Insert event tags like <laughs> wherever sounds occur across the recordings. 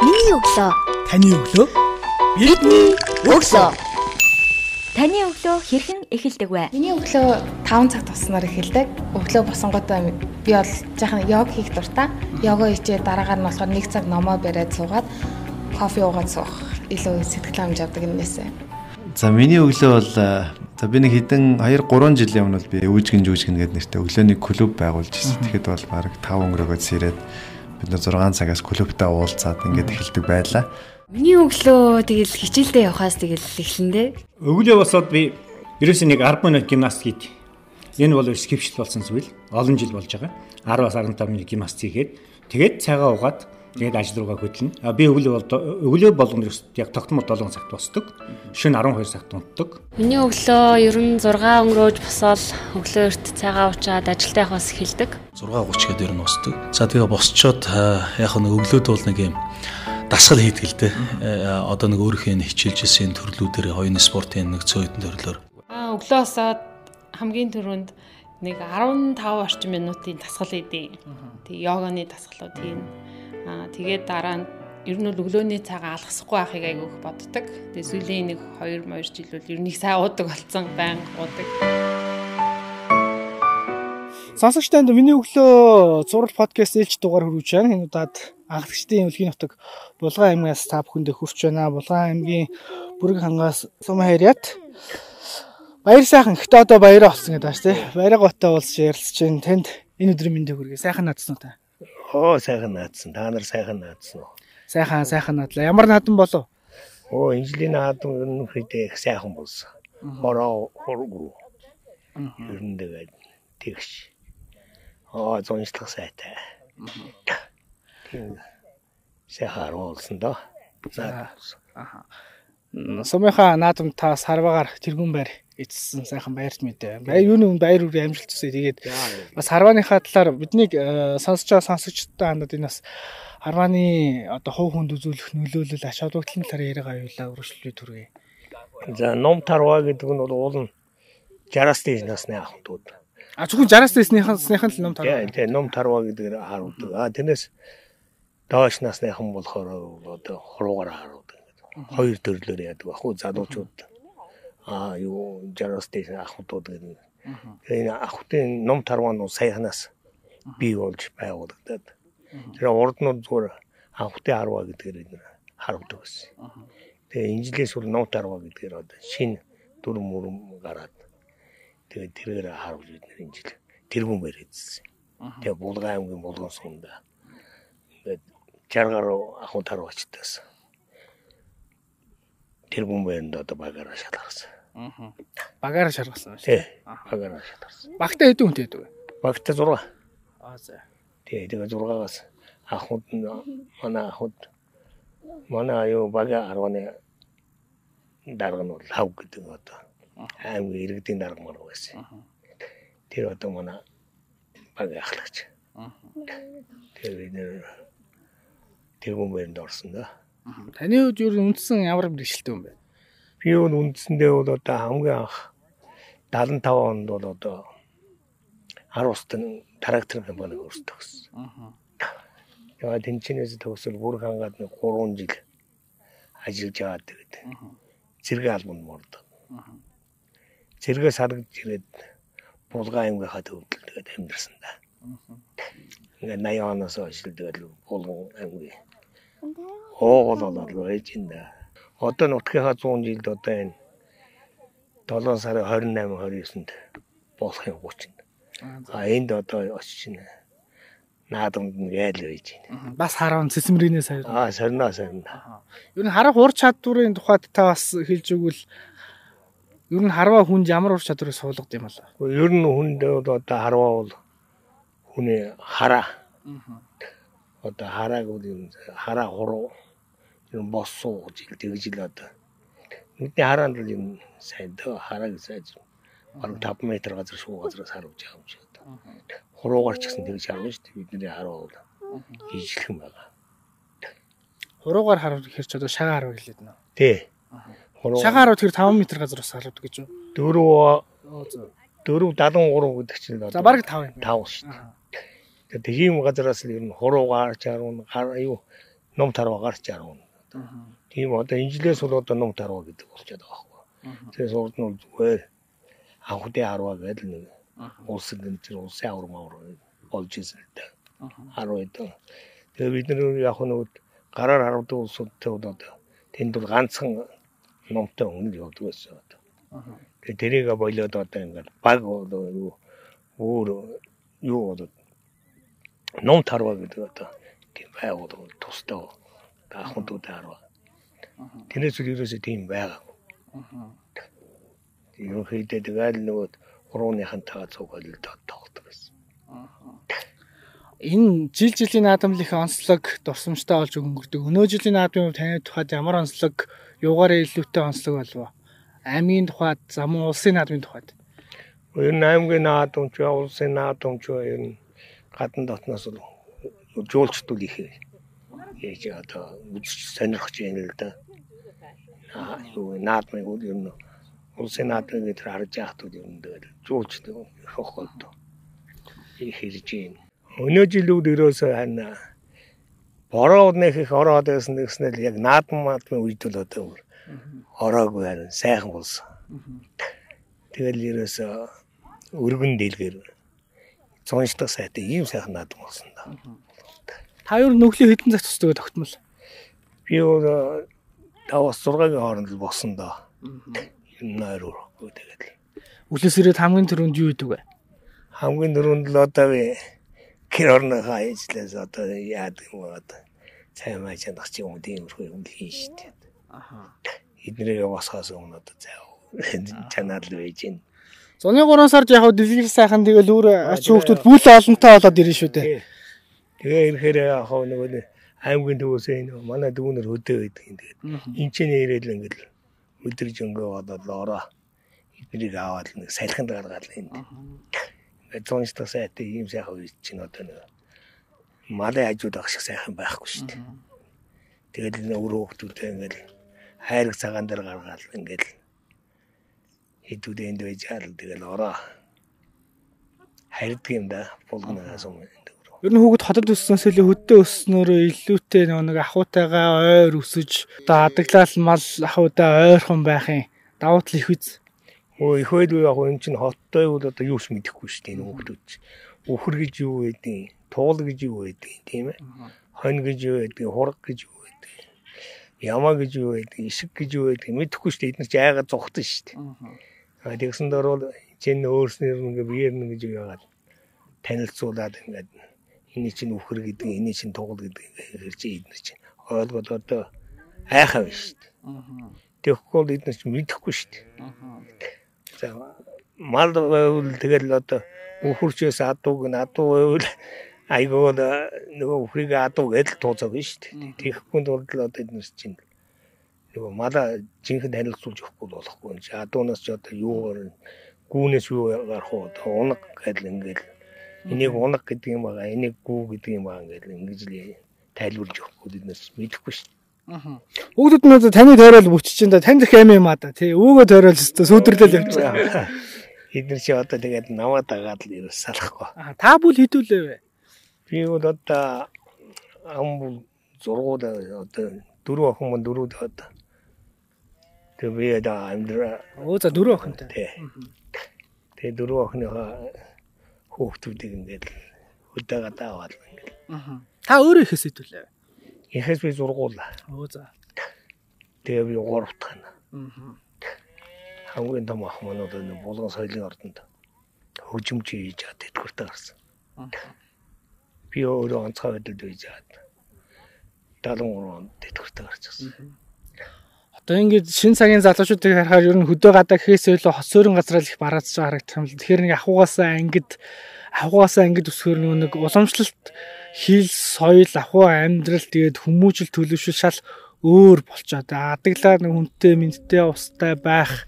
Миний өглөө. Таны өглөө. Бидний өглөө. Таны өглөө хэрхэн эхэлдэг вэ? Миний өглөө 5 цаг туснаар эхэлдэг. Өглөө босонготой би бол жаахан йог хийх дуртай. Йога хийчээ дараагаар нь болохоор 1 цаг номоо бариад суугаад кофе уугаад суух илүү сэтгэл хангамж авдаг юмнээсээ. За миний өглөө бол за би нэг хэдэн 2 3 жилийн өмнө би өвжгэн жүжгэн гэдэг нэртэй өглөөний клуб байгуулж ирсэн. Тэгэхэд бол баг 5 өнгөрөөгөө сэрээд бид нар 6 цагаас клубтаа уулзаад ингээд эхэлдэг байлаа. Миний өглөө тэгэл хичээлдээ явхаас тэгэл эхлэндээ. Өглөө босоод би ерөөсөө нэг 10 минут гимнастик хийд. Энэ бол скипшл болсон зүйл. Олон жил болж байгаа. 10-аас 15 минут гимнастик хийгээд тэгээд цагаа угаад тэгээд ажил руугаа хөдлөнө. А би өглөө бол өглөө болгоно яг тогтмол 7 цагт босдог. Шөнө 12 цагт унтдаг. Миний өглөө ер нь 6 өнгөрөөж босоод өглөө эрт цагаа уучаад ажилдаа явахаас эхэлдэг. 6:30 гээд ер нь босдог. За тэгээ босчоод яг нэг өглөөд бол нэг юм дасгал хийдэг л дээ. Одоо нэг өөрийнхөө нь хичээлж исэн төрлүүдээр хоёрын спортын нэг цөөхөн төрлөөр. Аа өглөө босоод хамгийн түрүүнд нэг 15 орчим минутын дасгал хийдэг. Тэг йоганы дасгалууд хийн. Аа тэгээд дараа нь ер нь бол өглөөний цагаа алгасахгүй байхыг айгүйх боддог. Тэгээ сүүлийн нэг 2 2 жил бол ер нь их сайн уудаг болсон, байнга уудаг. Сонсогч танд миний өглөө зураг подкаст ээлж дугаар хүргэж байна. Энэ удаад анхлагчдын өвлгийн нутаг Булган аймгаас та бүхэндээ хүрч байна. Булган аймгийн бүрэг хангаас сум хайрят. Баяр сайхан ихтэй одоо баяраа болсон гэдэг байна тий. Баяраа готтой уулз ярилцж байна. Танд энэ өдрийн мэндийг хүргэе. Сайхан наадсан уу та? Оо сайхан наадсан. Та нар сайхан наадсан уу? Сайхан сайхан наадлаа. Ямар наадан болов? Оо энэ жилийн наадан ерөнхийдөө их сайхан болсон. Хороо хоргоо. Ер нь тэгээд тэгш. Аа зончлох сайтай. Тийм сайхан оруулсан доо. За. Аха. Сумынхаа наадам та сарвагаар тэргүүн байр эцсэн сайхан баярт мэдээ. Баяр юуны үн баяр үрээ амжилт төсөө. Тэгээд бас харвааныхаа талаар биднийг сонсож байгаа сонсогчдод хандаад энэ бас харвааны одоо хувь хүнд үзүүлэх нөлөөлөл ач холбогдлын талаар яриага аюулаа өргөжлөлөө түргэе. За ном тарваа гэдэг нь бол уул нь 60-аас дээш насны ахмадууд. А зөвхөн 60-аас дээшнийхэн л ном тарваа. Тийм ном тарваа гэдгээр харуулдаг. А тэрнээс доош насныхан болохоор одоо хуруугаар харуулдаг. Хоёр төрлөөр яадаг бах уу залуучууд. А юу 60-аас дээш ахмадууд гэдэг. Тэгээ энэ ахмадын ном тарваа нь саяханаас бий болж байгуулагдаад. Тэр урд нь зүгээр анхтын харваа гэдгээр харуулдаг байсан. Тэгээ инжилээс бүр ном тарваа гэдгээр одоо шинэ дүрм мөрөм гараад тэгээд тэрээр харуулж бид нэр энэ жил тэргүүн барьдсан. Тэгээ Булган аймгийн Булган сумда ингээд 60 гаруй ахуй таруу очтоос. Тэргүүн байранд одоо багаараа шалгарсан. Аа. Багаараа шалгарсан шүү. Тий. Багаараа шалгарсан. Багтаа хэдэн хүнтэй байдаг вэ? Багтаа 6. Аа за. Тий, тэгээ 6-аас ахуд манай ахуд манай аюу бага 10-ны дарга нь бол хав гэдэг одоо аймгийн иргэдийн дарга мар байсан. Тэр одоо манай баг ахлагч. Тэр бид нэр тэргүүн байранд орсон да. Таны хувьд юу үндсэн ямар бэрхшээлтэй юм бэ? Би юу үндсэндээ бол одоо хамгийн анх 75 онд бол одоо 10 устын трактор компани өөрсдөө гэсэн. Яа тэнцэнээс төгсөл бүр хангаад нэг 3 жил ажиллаж яваад тэгээд зэрэг албанд мордог. Зэрэгээс харагдж ирээд Булган аймгийнхаа төвдөл тэгээд амьдэрсэн да. Ингээ 80 оноос хойш тэгээд Булган аймгийн хоол болоод байж энэ. Одоо нутгийнхаа 100 жилд одоо энэ 7 сарын 28 29-нд болохын 30-нд. А энд одоо очиж байна. Наадамд нь яйл байж байна. Бас хараа цэцмрийнээ сая. Аа сорно сорно. Ер нь харах ур чадварын тухайд та бас хэлж өгвөл ер нь харваа хүнд ямар ур чадварыг суулгад юм болоо. Ер нь хүнд одоо харваа бол хүний хараа. Одоо харааг юм хараа хуруу юм боссуу тэгж л одоо. Бидний хараанд бол юм сайн дөө харааг сайж бараг 5 м газар шуу газраас харуулж байгаа юм шиг одоо. Хуруугаар ч гэсэн тэгж харна шүү дээ. Бидний хараа бол хийжлэх юм байгаа. Хуруугаар харуул гэхэр ч одоо шагаа харуул хэлээд нөө. Тий. Шагаа харуул тэр 5 м газар бас харуулдаг гэж юу? Дөрөв 4 73 гэдэг чинь За бараг 5 юм. 5 шүү дээ. Тэгээд тийм газараас л ер нь хуруугаар чаруун юу ном тарва гарч яруу. Тийм одоо инжилээс бол одоо ном тарва гэдэг болчиход байгаа байхгүй. Тэгээ сурд нь зүгээр анхудын харва гэдэг нэг улсын гэнцэр улсын авар мавар болж ирсэн л дээ. 10 эд. Тэгээ бид нар яг нэг гараар хардаг улсуудтай бол одоо тэнд бол ганцхан номтой өнгө явдаг байсан одоо. Тэгээ тэрийг болоод одоо ингээд баг юу өөр юу болоод ном тарва гэдэг одоо тийм байгуул тустай ахмадууд харва. Тэрээс үл ерөөсөө тийм байгаа. Юу хийдэг тэгэл нөгөө урууныхантайгаа цугаалд тогтдог байсан. Энэ жил жилийн наадамлынхаа онцлог дурсамжтай болж өнгөрдөг. Өнөө жилийн наадмын таны тухайд ямар онцлог юугаараа илүүтэй онцлог болов? Аймгийн тухайд, замун улсын наадмын тухайд. Ер нь аймгийн наадам ч улсын наадам ч ер нь гадна дотноос жуулчдууд их яаж одоо үзэж сонирхож байна л да. Аа юу наадмыг ер нь улсын наадмыг тэр харж яхад ер нь жуулчд их хохолд их хэрж байна. Өнөө жилүүд ерөөсөө хана бороо нэг их ороод байсан гэснээр яг наадам маадмын үед л одоо ороогүй харин сайхан болсон. Тэгэл ерөөсөө өргөн дэлгэр цончдаг сайтай ийм сайхан наадам болсон да. Та юу нүглийн хэдэн цаг тусдаг тогтмол? Би өөр 5-6 хооронд л болсон доо. Юм нойр өрөхгүй тэгээд. Үлээс ирээд хамгийн түрүүнд юу идэг вэ? Хамгийн түрүүнд л одоо би гэр орныхоо ажлаас одоо яадаг юм одоо цай маа чанах чи юм тиймэрхүү юм хийн штэ. Аха. Эднэрээ босхоос өмнө одоо зай чанаар л байж гин. Зуны 3 сард яг дэлгэр сайхан тэгэл өөр ач хүүхдүүд бүл олонтой болоод ирнэ шүү дээ. Тэгээ ирэхээр яг нөгөө аймгийн төвөөсөө энэ манай дүүнэр хөдөө байдаг юм тэгээд энэ ч нэрэл ингээл өдрөж өнгөө болоод ороо. Эднийг аваад нэг салхинд гаргаад л энд зончтой сайтай ийм сайхан үед чинь одоо нэг малын хажууд ах шиг сайхан байхгүй шүү дээ. Тэгэл энэ өөр хүмүүстэй ингээл хайрг цагаан дээр гаргаад ингээл хэдүүд энд байж хаал тэгэл ороо. Харьдаг юм да булгнаас өмнө. Ер нь хүүхэд хотод өсснөөс илүү хөдөө өсснөөрөө илүүтэй нэг ахуйтайгаа ойр өсөж одоо адаглал мал ахуйдаа ойрхон байхын давуу тал их үз. Өө их байлгүй яг энэ чинь хоттой бол одоо юус мэдэхгүй шүү дээ хүүхдүүд. Үхэр гэж юу байдیں۔ Туул гэж юу байдیں۔ Тийм ээ. Хонь гэж юу байдیں۔ Хург гэж юу байдیں۔ Ямаа гэж юу байдیں۔ Ишг гэж юу байдیں۔ Мэдэхгүй шүү дээ. Эднэр ч айгаа зүхтэн шүү дээ. Тэгсэн дээр бол чинь өөрснөр нэг биеэр нэг гэж яагаад танилцуулаад ингээд энэ чинь үхэр гэдэг, энэ чинь туул гэдэг хэрэг чи эдгээр чинь ойлгоод одоо айхав шүү дээ. Тэгэхгүй бол эдгээр чи мэдэхгүй шүү дээ. За мал байвал тэгэл одоо үхэрчээс адууг нь адуу байвал айгуу нөгөө үхрийг адуу гэдэл тууцаг шүү дээ. Тэгэхгүй тулд л одоо эдгээр чинь нөгөө мала жинхэнэ танилцуулж өгөхгүй болохгүй. Адуунаас ч одоо юугаар гүүнээс юу гарах уу? Одоо унаг гэдэл ингээл энийг унаг гэдэг юм байгаа, энийг гүү гэдэг юм байгаа ингээл ингэж л тайлбарлаж өгөхгүй эднээс мэдэхгүй шүү дээ. Хүүхдүүд нь таны тойрол бүчиж чинь танд их юм юм аа та тий өвгөө тойрол өстө сүдэрлэл явж байгаа. Эдгээр чи одоо тэгээд наваа дагаад л ерөөс салахгүй. Та бүл хэдүүлээ вэ? Би бол одоо ам зургууд одоо дөрөв охин мөн дөрөв одоо Тэгээ би одоо амьдраа. Өө за дөрөв охинтой. Тий. Тэгээ дөрөв охиныхоо хүүхдүүдийг ингээд хөдөөгаа даавал ингээд. Аа. Та өөрөө ихээс хэдүүлээ. Ихээс би зургуулаа. Өө за. Тэгээ би гуравт хана. Аа. Хамгийн том ах манууд энэ булган соёлын ордонд хөгжимч хийж чад тэтгэвртэй гарсан. Аа. Би өөрөө онцгой байдалд байж чад. 73 онд тэтгэвртэй гарч ирсэн. Одоо ингээд шин цагийн залуучуудыг харахаар ер нь хөдөө гадаа гэхээс илүү хос суурин газраа л их бараадж байгаа харагдах юм л. Тэгэхээр нэг ахугаасаа ангид ахугаасаа ангид өсгөр нэг уламжлалт хил соёл ахуй амьдрал тэгээд хүмүүжил төлөвшөл шал өөр болчоод адаглаа нэг хүнтэй мэдтэй устай байх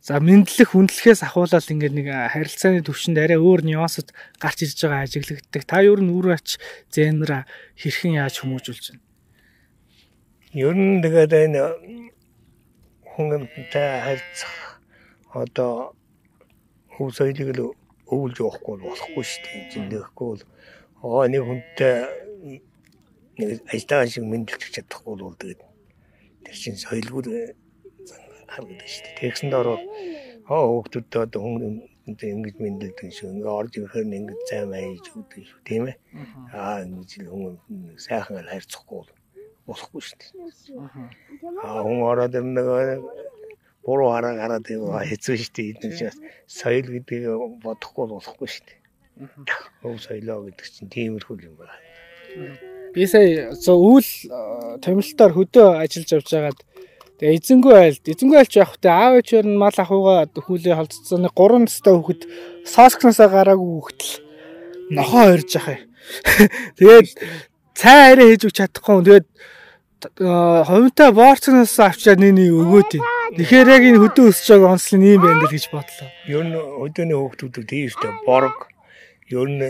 За мэдлэх хүндлэхээс ахуулаад ингээд нэг харилцааны төвшөнд арай өөр нюансад гарч ирж байгаа ажиглагддаг. Та юу н үр ач зэнра хэрхэн яаж хүмүүжүүлж байна? Ер нь тэгээд энэ хүнтэй харьцах одоо хөв соёлыг л өвлж явахгүй болохгүй шүү дээ. Зиндэхгүй бол оо нэг хүнтэй нэг ажиллагаа шиг мэдлж чадахгүй бол тэгээд тэр чинь соёлгүй харагдаж шүү дээ. Тэгсэн дөрөв оо хүүхдүүдтэй одоо хүн ингэж мэдлдэг шүү. Ингээ орж ирэхээр ингэ зай маяж өгдөг шүү. Тийм ээ. Аа ингэж хүн сайхан хайрцахгүй болохгүй шүү дээ. Аа хүн ороод ирнэ буруу хараа гараад байгаа хэцүү шүү дээ. Энэ чинь соёл гэдгийг бодохгүй болохгүй шүү дээ. Өв соёлоо гэдэг чинь тиймэрхүү юм байна. Би сая үйл томилтоор хөдөө ажиллаж явж байгаад Тэгээ эзэнгүй айлд эзэнгүй айлч явах тэ аав ээжээр нь мал ахуйгаа хүлээ холцсон нэг 3 настай хүүхэд сооскноосоо гараагүй хүүхэд л нохоо хорж яхаа. <laughs> Тэгээд цай арай хийж өгч чадахгүй. Тэгээд ховынтай боорцноос авчаад нэний өгөөд. Тэгэхээр яг энэ хөдөө өсөж байгаа онцлог юм байна л гэж бодлоо. Ер нь өдөөний хүүхдүүд тийм шүү дээ. Борг ер нь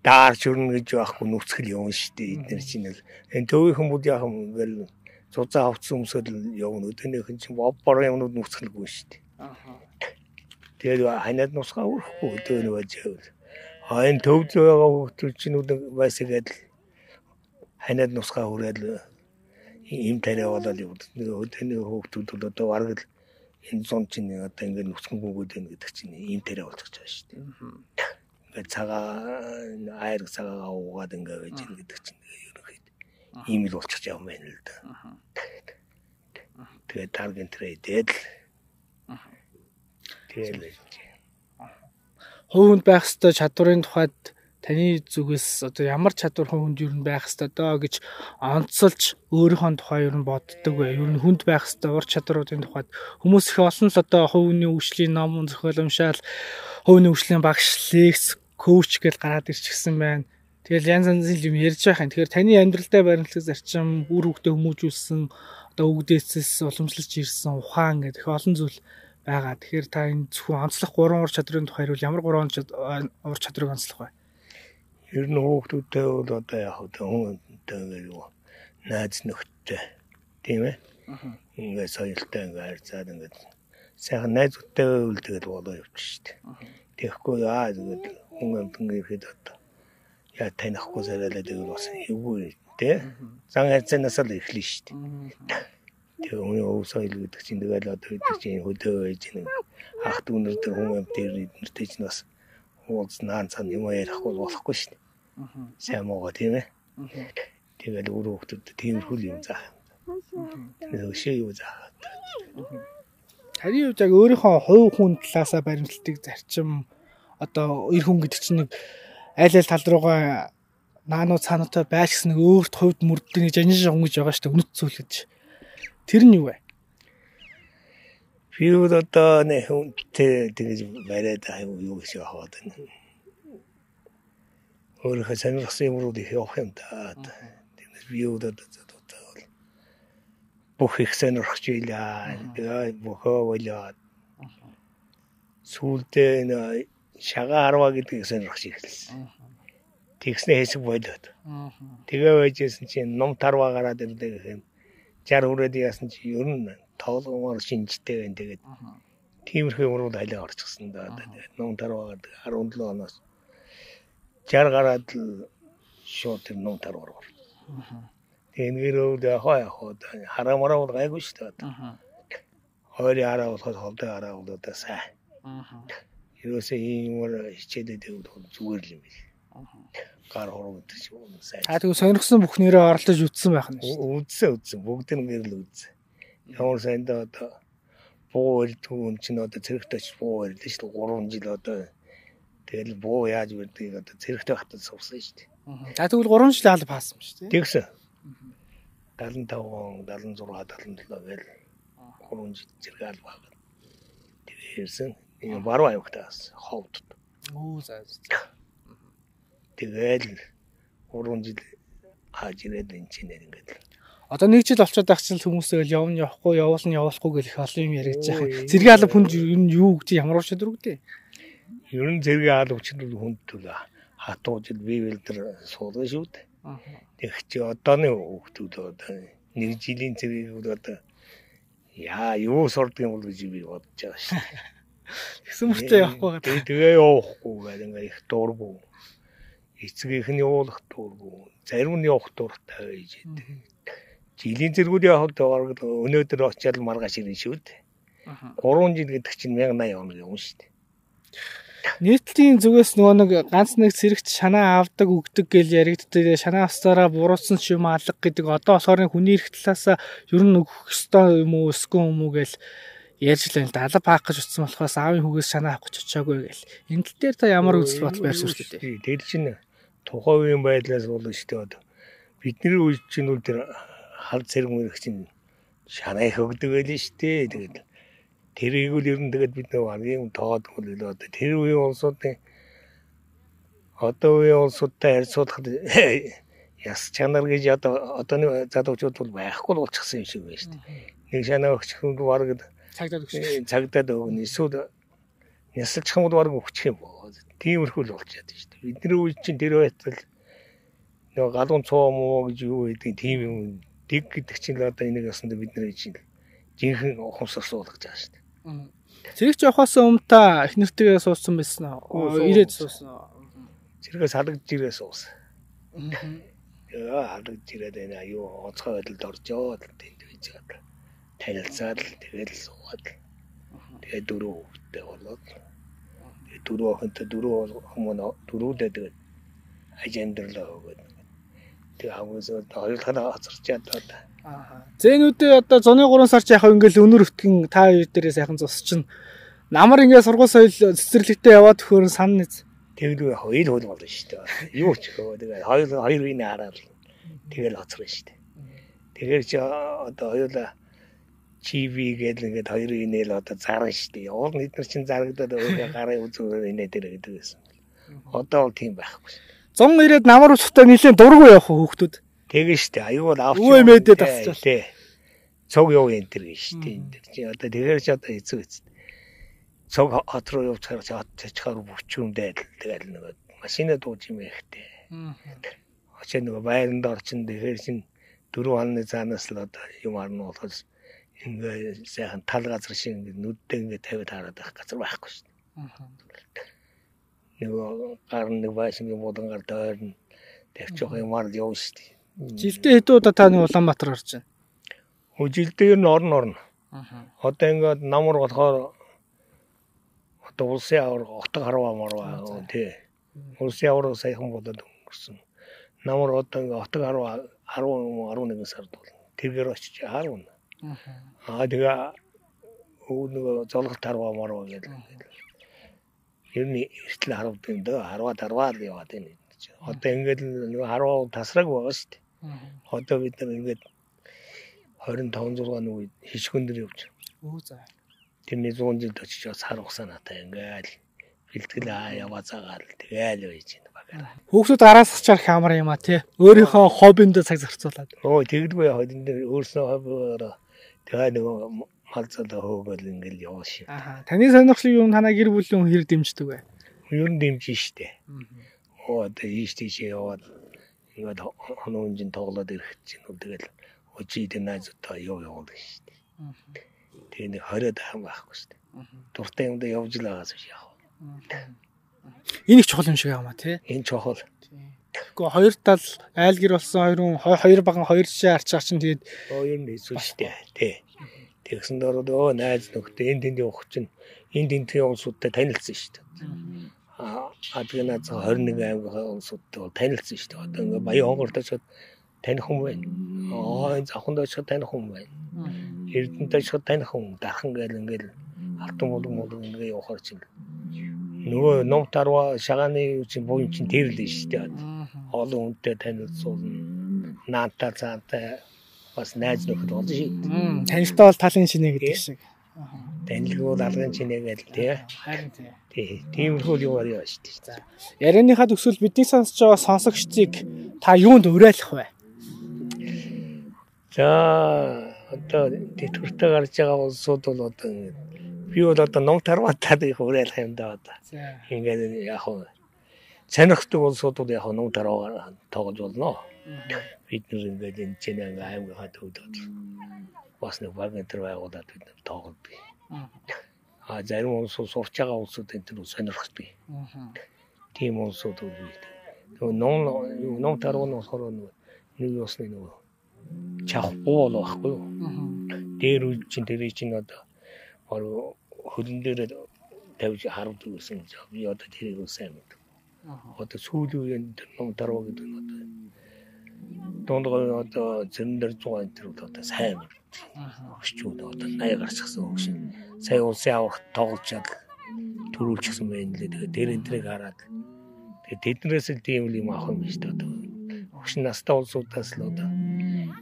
даарч өрнө гэж байхгүй нүцгэл юм шүү дээ. Эдгээр чинь л энэ төвийн хүмүүс яах юм ингээл зузаан авцсан өмсөд явна. Өдөөнийх нь чинь бор юмнууд нүцгэлгүй шүү дээ. Аа. Тэгээд ханаад нусгаа өрөхгүй өдөөнөө байж. Хайн төвд байгаа хүмүүс чинь байсгээд ханаад нусгаа хүрээд им тарай болоод явд. Нэг өдөөний хүмүүс бол одоо бараг л энэ зун чинь одоо ингээд нүцгэнгүйгээд байна гэдэг чинь им тарай болчих жаа шүү дээ. Ингээд цагаа айраг цагаагаа уугаад ингээд байж гэнэ гэдэг чинь ийм л болчих юм байна л да. Тэгээд тарген трейдэл. Тэгээд хувьд байх ёстой чадварын тухайд таны зүгээс одоо ямар чадвар хүнд юу байх ёстой доо гэж онцолж өөрийнхөө тухай юу боддог вэ? Юу хүнд байх ёстой ур чадруудын тухайд хүмүүс их олон л одоо хувийн өвчлийн ном зохиол уншаал хувийн өвчлийн багш лекс коуч гэж гараад ирчихсэн байна. Тэгэл янз янзын юм ярьж байгаа юм. Тэгэхээр таны амьдралдаа баримтлах зарчим, үр хөвгтө хүмүүжүүлсэн, одоо үгдээсээс уламжлалж ирсэн ухаан гэдэг их олон зүйл байгаа. Тэгэхээр та энэ зөвхөн онцлог гурван ур чадрын тухай ярил ямар гурван ур чадрыг онцлох вэ? Ер нь хүүхдүүдтэй бол одоо яг ингээ юу найз нөхдөд тийм ээ. Ингээ соёлтой ингээ харьцаад ингээ сайхан найзуудтай байвал тэгэл болоо явчих дээ. Тэгэхгүй аа тэгээд хүн амтан ирэхэд одоо яа танихгүй саралаад ивэл бас эвгүй тий. Зан хайцаанаас л эхлэн дээ. Тэгээ хүний өв соёл гэдэг чинь тэгэл одоо гэдэг чинь хөдөө байж нэг ах дүүнэр дээр хүн амт дээр эднэртэй чинь бас уулзнаа цан юм ярихгүй болохгүй шүү дээ. Сайн муугаа тийм ээ. Тэгэл өөр хүмүүсд тиймэрхүү юм. Тэгээ өшөө юу. Таны хувьд яг өөрийнхөө хувь хүн талаасаа баримталтыг зарчим одоо эр хүн гэдэг чинь нэг аль аль тал руугаа наануу цаануутай байш гэсэн нэг өөрт хувьд мөрддөг нэг жанжин шонгож байгаа шүү дээ үнэт зүйл гэж. Тэр нь юу вэ? Би одоо нэг хүнтэй тэгэж бариад аюу юу гэж яваад байна. Өөрөө сонирхсан юмрууд их явах юм да. Тэгэхээр би одоо бол бүх их сонирхож илаа. Тэгээ бөхөө болоод сүулдэ шагаа харваа гэдгийг сонирхож эхэлсэн. Тэгснээ хэсэг болоод. Тэгээ байжсэн чинь ном тарваа гараад ирдэг юм. 60 хүрээд яасан чи ер нь тоглоомоор шинжтэй байна. Тэгээд тиймэрхүү юмрууд хайлаа орчихсон да. Тэгээд ном тарваа гэдэг 17 оноос 60 гараад л шууд тэр ном тарваар ор. Тэгээд нэгэрүүд яхаа яхаа харамараа бол гайгүй шүү дээ. Хоёрын хараа болоход холдоо хараа бол одоо сайн. Ерөөсөө ийм юмар хичээлээд байвал зүгээр л юм биш. Гар хуруу гэдэг шиг юм сайн. А тэгвэл сонирхсан бүх нэрээ оролдож үтсэн байх нь шүү. Үдсэн үдсэн бүгд нь гэрэл үдсэн. Ямар сайн да одоо буу ирдгүүн чинь одоо цэрэгтэй ч буу ирлээ шүү дээ 3 жил одоо тэгэл буу яаж ирдгийг одоо цэрэгтэй хатад сувсан шүү дээ. А тэгвэл 3 жил аль паасан шүү дээ. Тэгсэн. 75 76 77 гээл 3 жил зэрэг аль баг. Тэгээрсэн энэ баруун аюултаас ховдод. Оо за. Тэгэл 3 жил хааж ирээд энэ чинь ингээд. Одоо нэг жил болчиход байх чинь хүмүүсээ л явна явахгүй явуулна явуулахгүй гэх их олон юм яригдж байгаа. Зэрэг алба нь юу гэж ямар учир үгтэй? Ер нь зэрэг алба хүнд хүнд түл хатуу жил бивэл дээр суулган шүү дээ. Тэг чи одооны хүүхдүүд одоо нэг жилийн зэрэг одоо яа юу сурдаг юм бол гэж би бодож байгаа шүү дээ. <laughs> Тэгсэн мөртөө явахгүй гэдэг. Тэгээ явахгүй гэдэг ингээ их дуургүй. эцгийнх нь явуулах дурггүй зарим нь явах дуртай байж идэг. Жилийн зэргүүд явахд бараг өнөөдөр очиад маргааш ирнэ шүү дээ. 3 жил гэдэг чинь 1080 хоног юм шүү дээ. Нийтлийн зүгээс нөгөө нэг ганц нэг цэрэгт шанаа авдаг өгдөг гэж яригддаг. Шанаа авсараа буруутсан ч юм алга гэдэг. Одоо болохоор хүний эрх талаас ер нь өгөх ёстой юм уу, өсгөн юм уу гэж ярьж л байна. Далаа паак гэж утсан болохоос аавын хүүгээс шанаа авах гэж очиагүй гэл. Энэ тал дээр та ямар үзэл бодол байрсан шүү дээ. Тэр чинь тухайн үеийн байдлаас болно шүү дээ. Бидний үе чинь үл тэр хал зэрэг мөрөх чинь шанаа их өгдөг байлээ шүү дээ. Тэгээд тэрийг үл ер нь тэгээд бид нэг юм тоод хөлөө одоо тэр үеийн улсуудын одоо үеийн улсуудтай харьцуулахад <coughs> яс чанар гэж одоо одооны залуучууд бол байхгүй л болчихсон юм шиг байна шүү дээ. Нэг шанаа өгчих юм баг Цагдаад өгч. <coughs> цагдаад өгнө. Эсвэл ясалч хамууд баг өгчих юм боо. Тиймэрхүү л болж ядсан шүү дээ. Бидний үе чинь тэр байтал нөгөө галуун цоо муу гэж юу гэдэг тийм юм дэг гэдэг чинь л одоо энийг ясандаа бидний чинь жинхэнэ ухамсар суулгаж байгаа шүү дээ. Зэрэг жоохоос өмнө та их нэртэйгээ суудсан байсан уу? Ирээд суудсан уу? Зэрэгээс халагдж ирээ суусан. Яа халагдж ирээд байна юу онцгой байдалд оржоо тэнд байж байгаа. Танилцаад л тэгэл суугаад. Тэгээ дөрөв хүүхдтэй болоод тэгээ дөрөв охинтой дөрөв хүмүүн дөрүүдээ тэгээд ажендэрлээ өгөөд. Тэгээ хамгаалал хоёр талаа хоцорчаад одоо Зээнүүдээ одоо зуны 3 сар ч яг ингээл өнөр өтгөн та хоёр дээрээ сайхан зусчин. Намар ингээ сургууль соёл цэцэрлэгтээ яваад төхөөрн сан нэз. тэгэл хоёр хөл болно шүү дээ. Юу ч гоо тэгээ хоёр хоёр үеийн хараад тэгэл хоцорно шүү дээ. Тэгэхээр чи одоо хоёулаа чиви гэдэг ингээд хоёр инээл одоо зарна шүү дээ. Уул бид нар чинь зарагдаад өөрөө гарын үзүүрээр инээ дээр гэдэг байсан. Одоо бол тийм байхгүй шүү. 100 ирээд намар устай нийлэн дургу явах хүүхдүүд. Тэгээ штэ аюул авч Өвөө мэдээд авчвал. тий. Цог яв энэ төр штэ энэ төр чи одоо тэгэхээр ч одоо хэцүү хэцүү. Цог хот руу явж чи хот чачгаар бүчүүндээ тэгэл нөгөө машина дууж юм ихтэй. Очоо нөгөө байранд орчин тэгэхээр чин дөрөв хоног цаанаас л одоо юм арна болохоос ингээ сайхан тал газар шиг нүддээ ингээ тавиад хараад байх газар байхгүй штэ. Нөгөө гар нэг байшингийн булангаар дойрно. Тавьж явах юмар л явна штэ. Жилдээ хэдэн удаа та нэг Улаанбаатар орж байна? Үжилдээ ер нь орно орно. Одоо ингээд намар болохоор одоо улсын авар отог харваа марваа тий. Улсын авар саяхан болоод өнгөрсөн. Намар одоо ингээд отог харваа 10 11 сард бол тэргээр очиж харна. Аа тэгээ өө нэг золгот харваа марваа гэдэг. Ер нь эртэл 10 дэн дөө 10-аад 10-аад яваад байна. Одоо ингээд нэг 10 тасраг байгаа шүү дээ. Одоо бид нар ингээд 25 6 оны үед хишгэн дээр явж. Өө за. Тэрний 100 жилд очиж ухсаа натаа ингээл бэлтгэл аа яваа цагаал тэгэл байж байна багаараа. Хүүхдүүд араас хачаар хамар юм а тий. Өөрийнхөө хоббинд цаг зарцуулаад. Яа энэ дээр өөрснөө хоббиороо тэгээ нэг малцалаа хөөгөл ингээл яваа шив. Аха. Таны сонирхлыг юм танаа гэр бүлийн хэр дэмждэг вэ? Ер нь дэмжин штэ. Оо одоо ийш тийш яваад ингээд хонуунжин тоглоод ирэх чинь үү тэгэл өчид найзуудаа юу явуулна штэ. Тэгээ нэг 20 дахин байхгүй штэ. Дуртай юмдаа явж л байгаас биш яах вэ? Энэ их чухал юм шиг юм а тий. Энэ чухал. Гэхдээ хоёр тал айл гэр болсон хоёр хүн хо- хоёр баган хоёр жишээ арчаа чинь тэгээд Оо нь хэцүү штэ. Тий. Тэгсэн дөрөв өө найз нөхдөд энэ тэндийн ухч нь энэ тентгийн улсуудтай танилцсан штэ. Аа адгнаа 21 аймгийн улсуудтай бол танилцсан штэ. Одоо ингээ баян хонгортой ч таних хүн байна. Аа завханд очиход таних хүн байна. Эрдэнэтэй очиход таних хүн дархан гээл ингээл алтан болон болон ингээ явахаар чинь нөгөө ном тарва шагааны чинь буйн чинь тэр л штэ. Олон хүнтэй танилцуулна. Наанта цаантай бас найз нөхөд болж ший. танилтаа бол талын шинэ гэдэг шиг. Танилгуул алгын чинээ гээл тий. Харин тий. Тий. Тиймэрхүү юм аа шүү дээ. Ярианыхаа төгсөл бидний сонсож байгаа сонсогчдыг та юунд уриалах вэ? За одоо тэтгэвртэй гарч байгаа улсууд бол одоо би бол одоо ном тарватаад их уриалах юм да одоо. За. Ингээд яг хөө сонирхдаг улсууд бол яг ном тарваагаар тоглож болно. Бид нэр ингээд энэ чинь аймгийн төвдөд бас нэг баг энэ төр байгуулад бид нар тоглодог. А зарим улсууд сурч байгаа улсууд энэ төр сонирхдаг. Тийм улсууд бол бид нөгөө ном юу ном таруу нь болохоор нэг усны нөгөө чавхуу л байхгүй юу. Дээр үл чин тэр чин одоо хөлн дээр тавьж харуулж өгсөн би одоо тэрийг сайн мэд. Одоо сүүлийн үеийн ном таруу гэдэг нь одоо дундгой одоо зэн дээр 100 энэ одоо сайн. Өгчүүд одоо 80 гарчихсан өгшин. Сая улсын авах тоглож чад төрүүлчихсэн байна лээ. Тэгээ дээр энэ тэрийг хараад тэгээ тэднээс л тийм юм авах юм шүү дээ. Одоо өгшин настай улсуудаас л одоо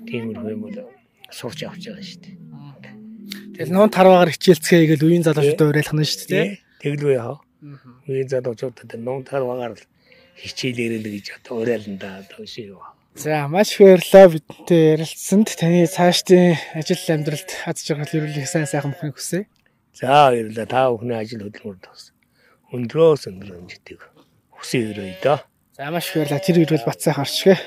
тиймэрхүү юм бол сурч авч байгаа шүү дээ. Тэгэл нуун тарваагаар хичээлцгээе гэж үеийн залуучуудаа уриалах нь шүү дээ. Тэглүү яа. Үеийн залуучуудад нуун тарваагаар л хичээлээрээ л гэж одоо уриална да одоо шиг юу. За маш баярлалаа бидэнтэй ярилцсанд таны цаашдын ажил амьдралд аз жаргал ирүүлэх сайн сайхан мөхийг хүсье. За баярлалаа. Та бүхний ажил хөдөлмөр тус. Өндрөөс өндөр хэмжээтэй хүсье өрөөе дөө. За маш баярлалаа. Тэр ирвэл бат сайхан орчгээ.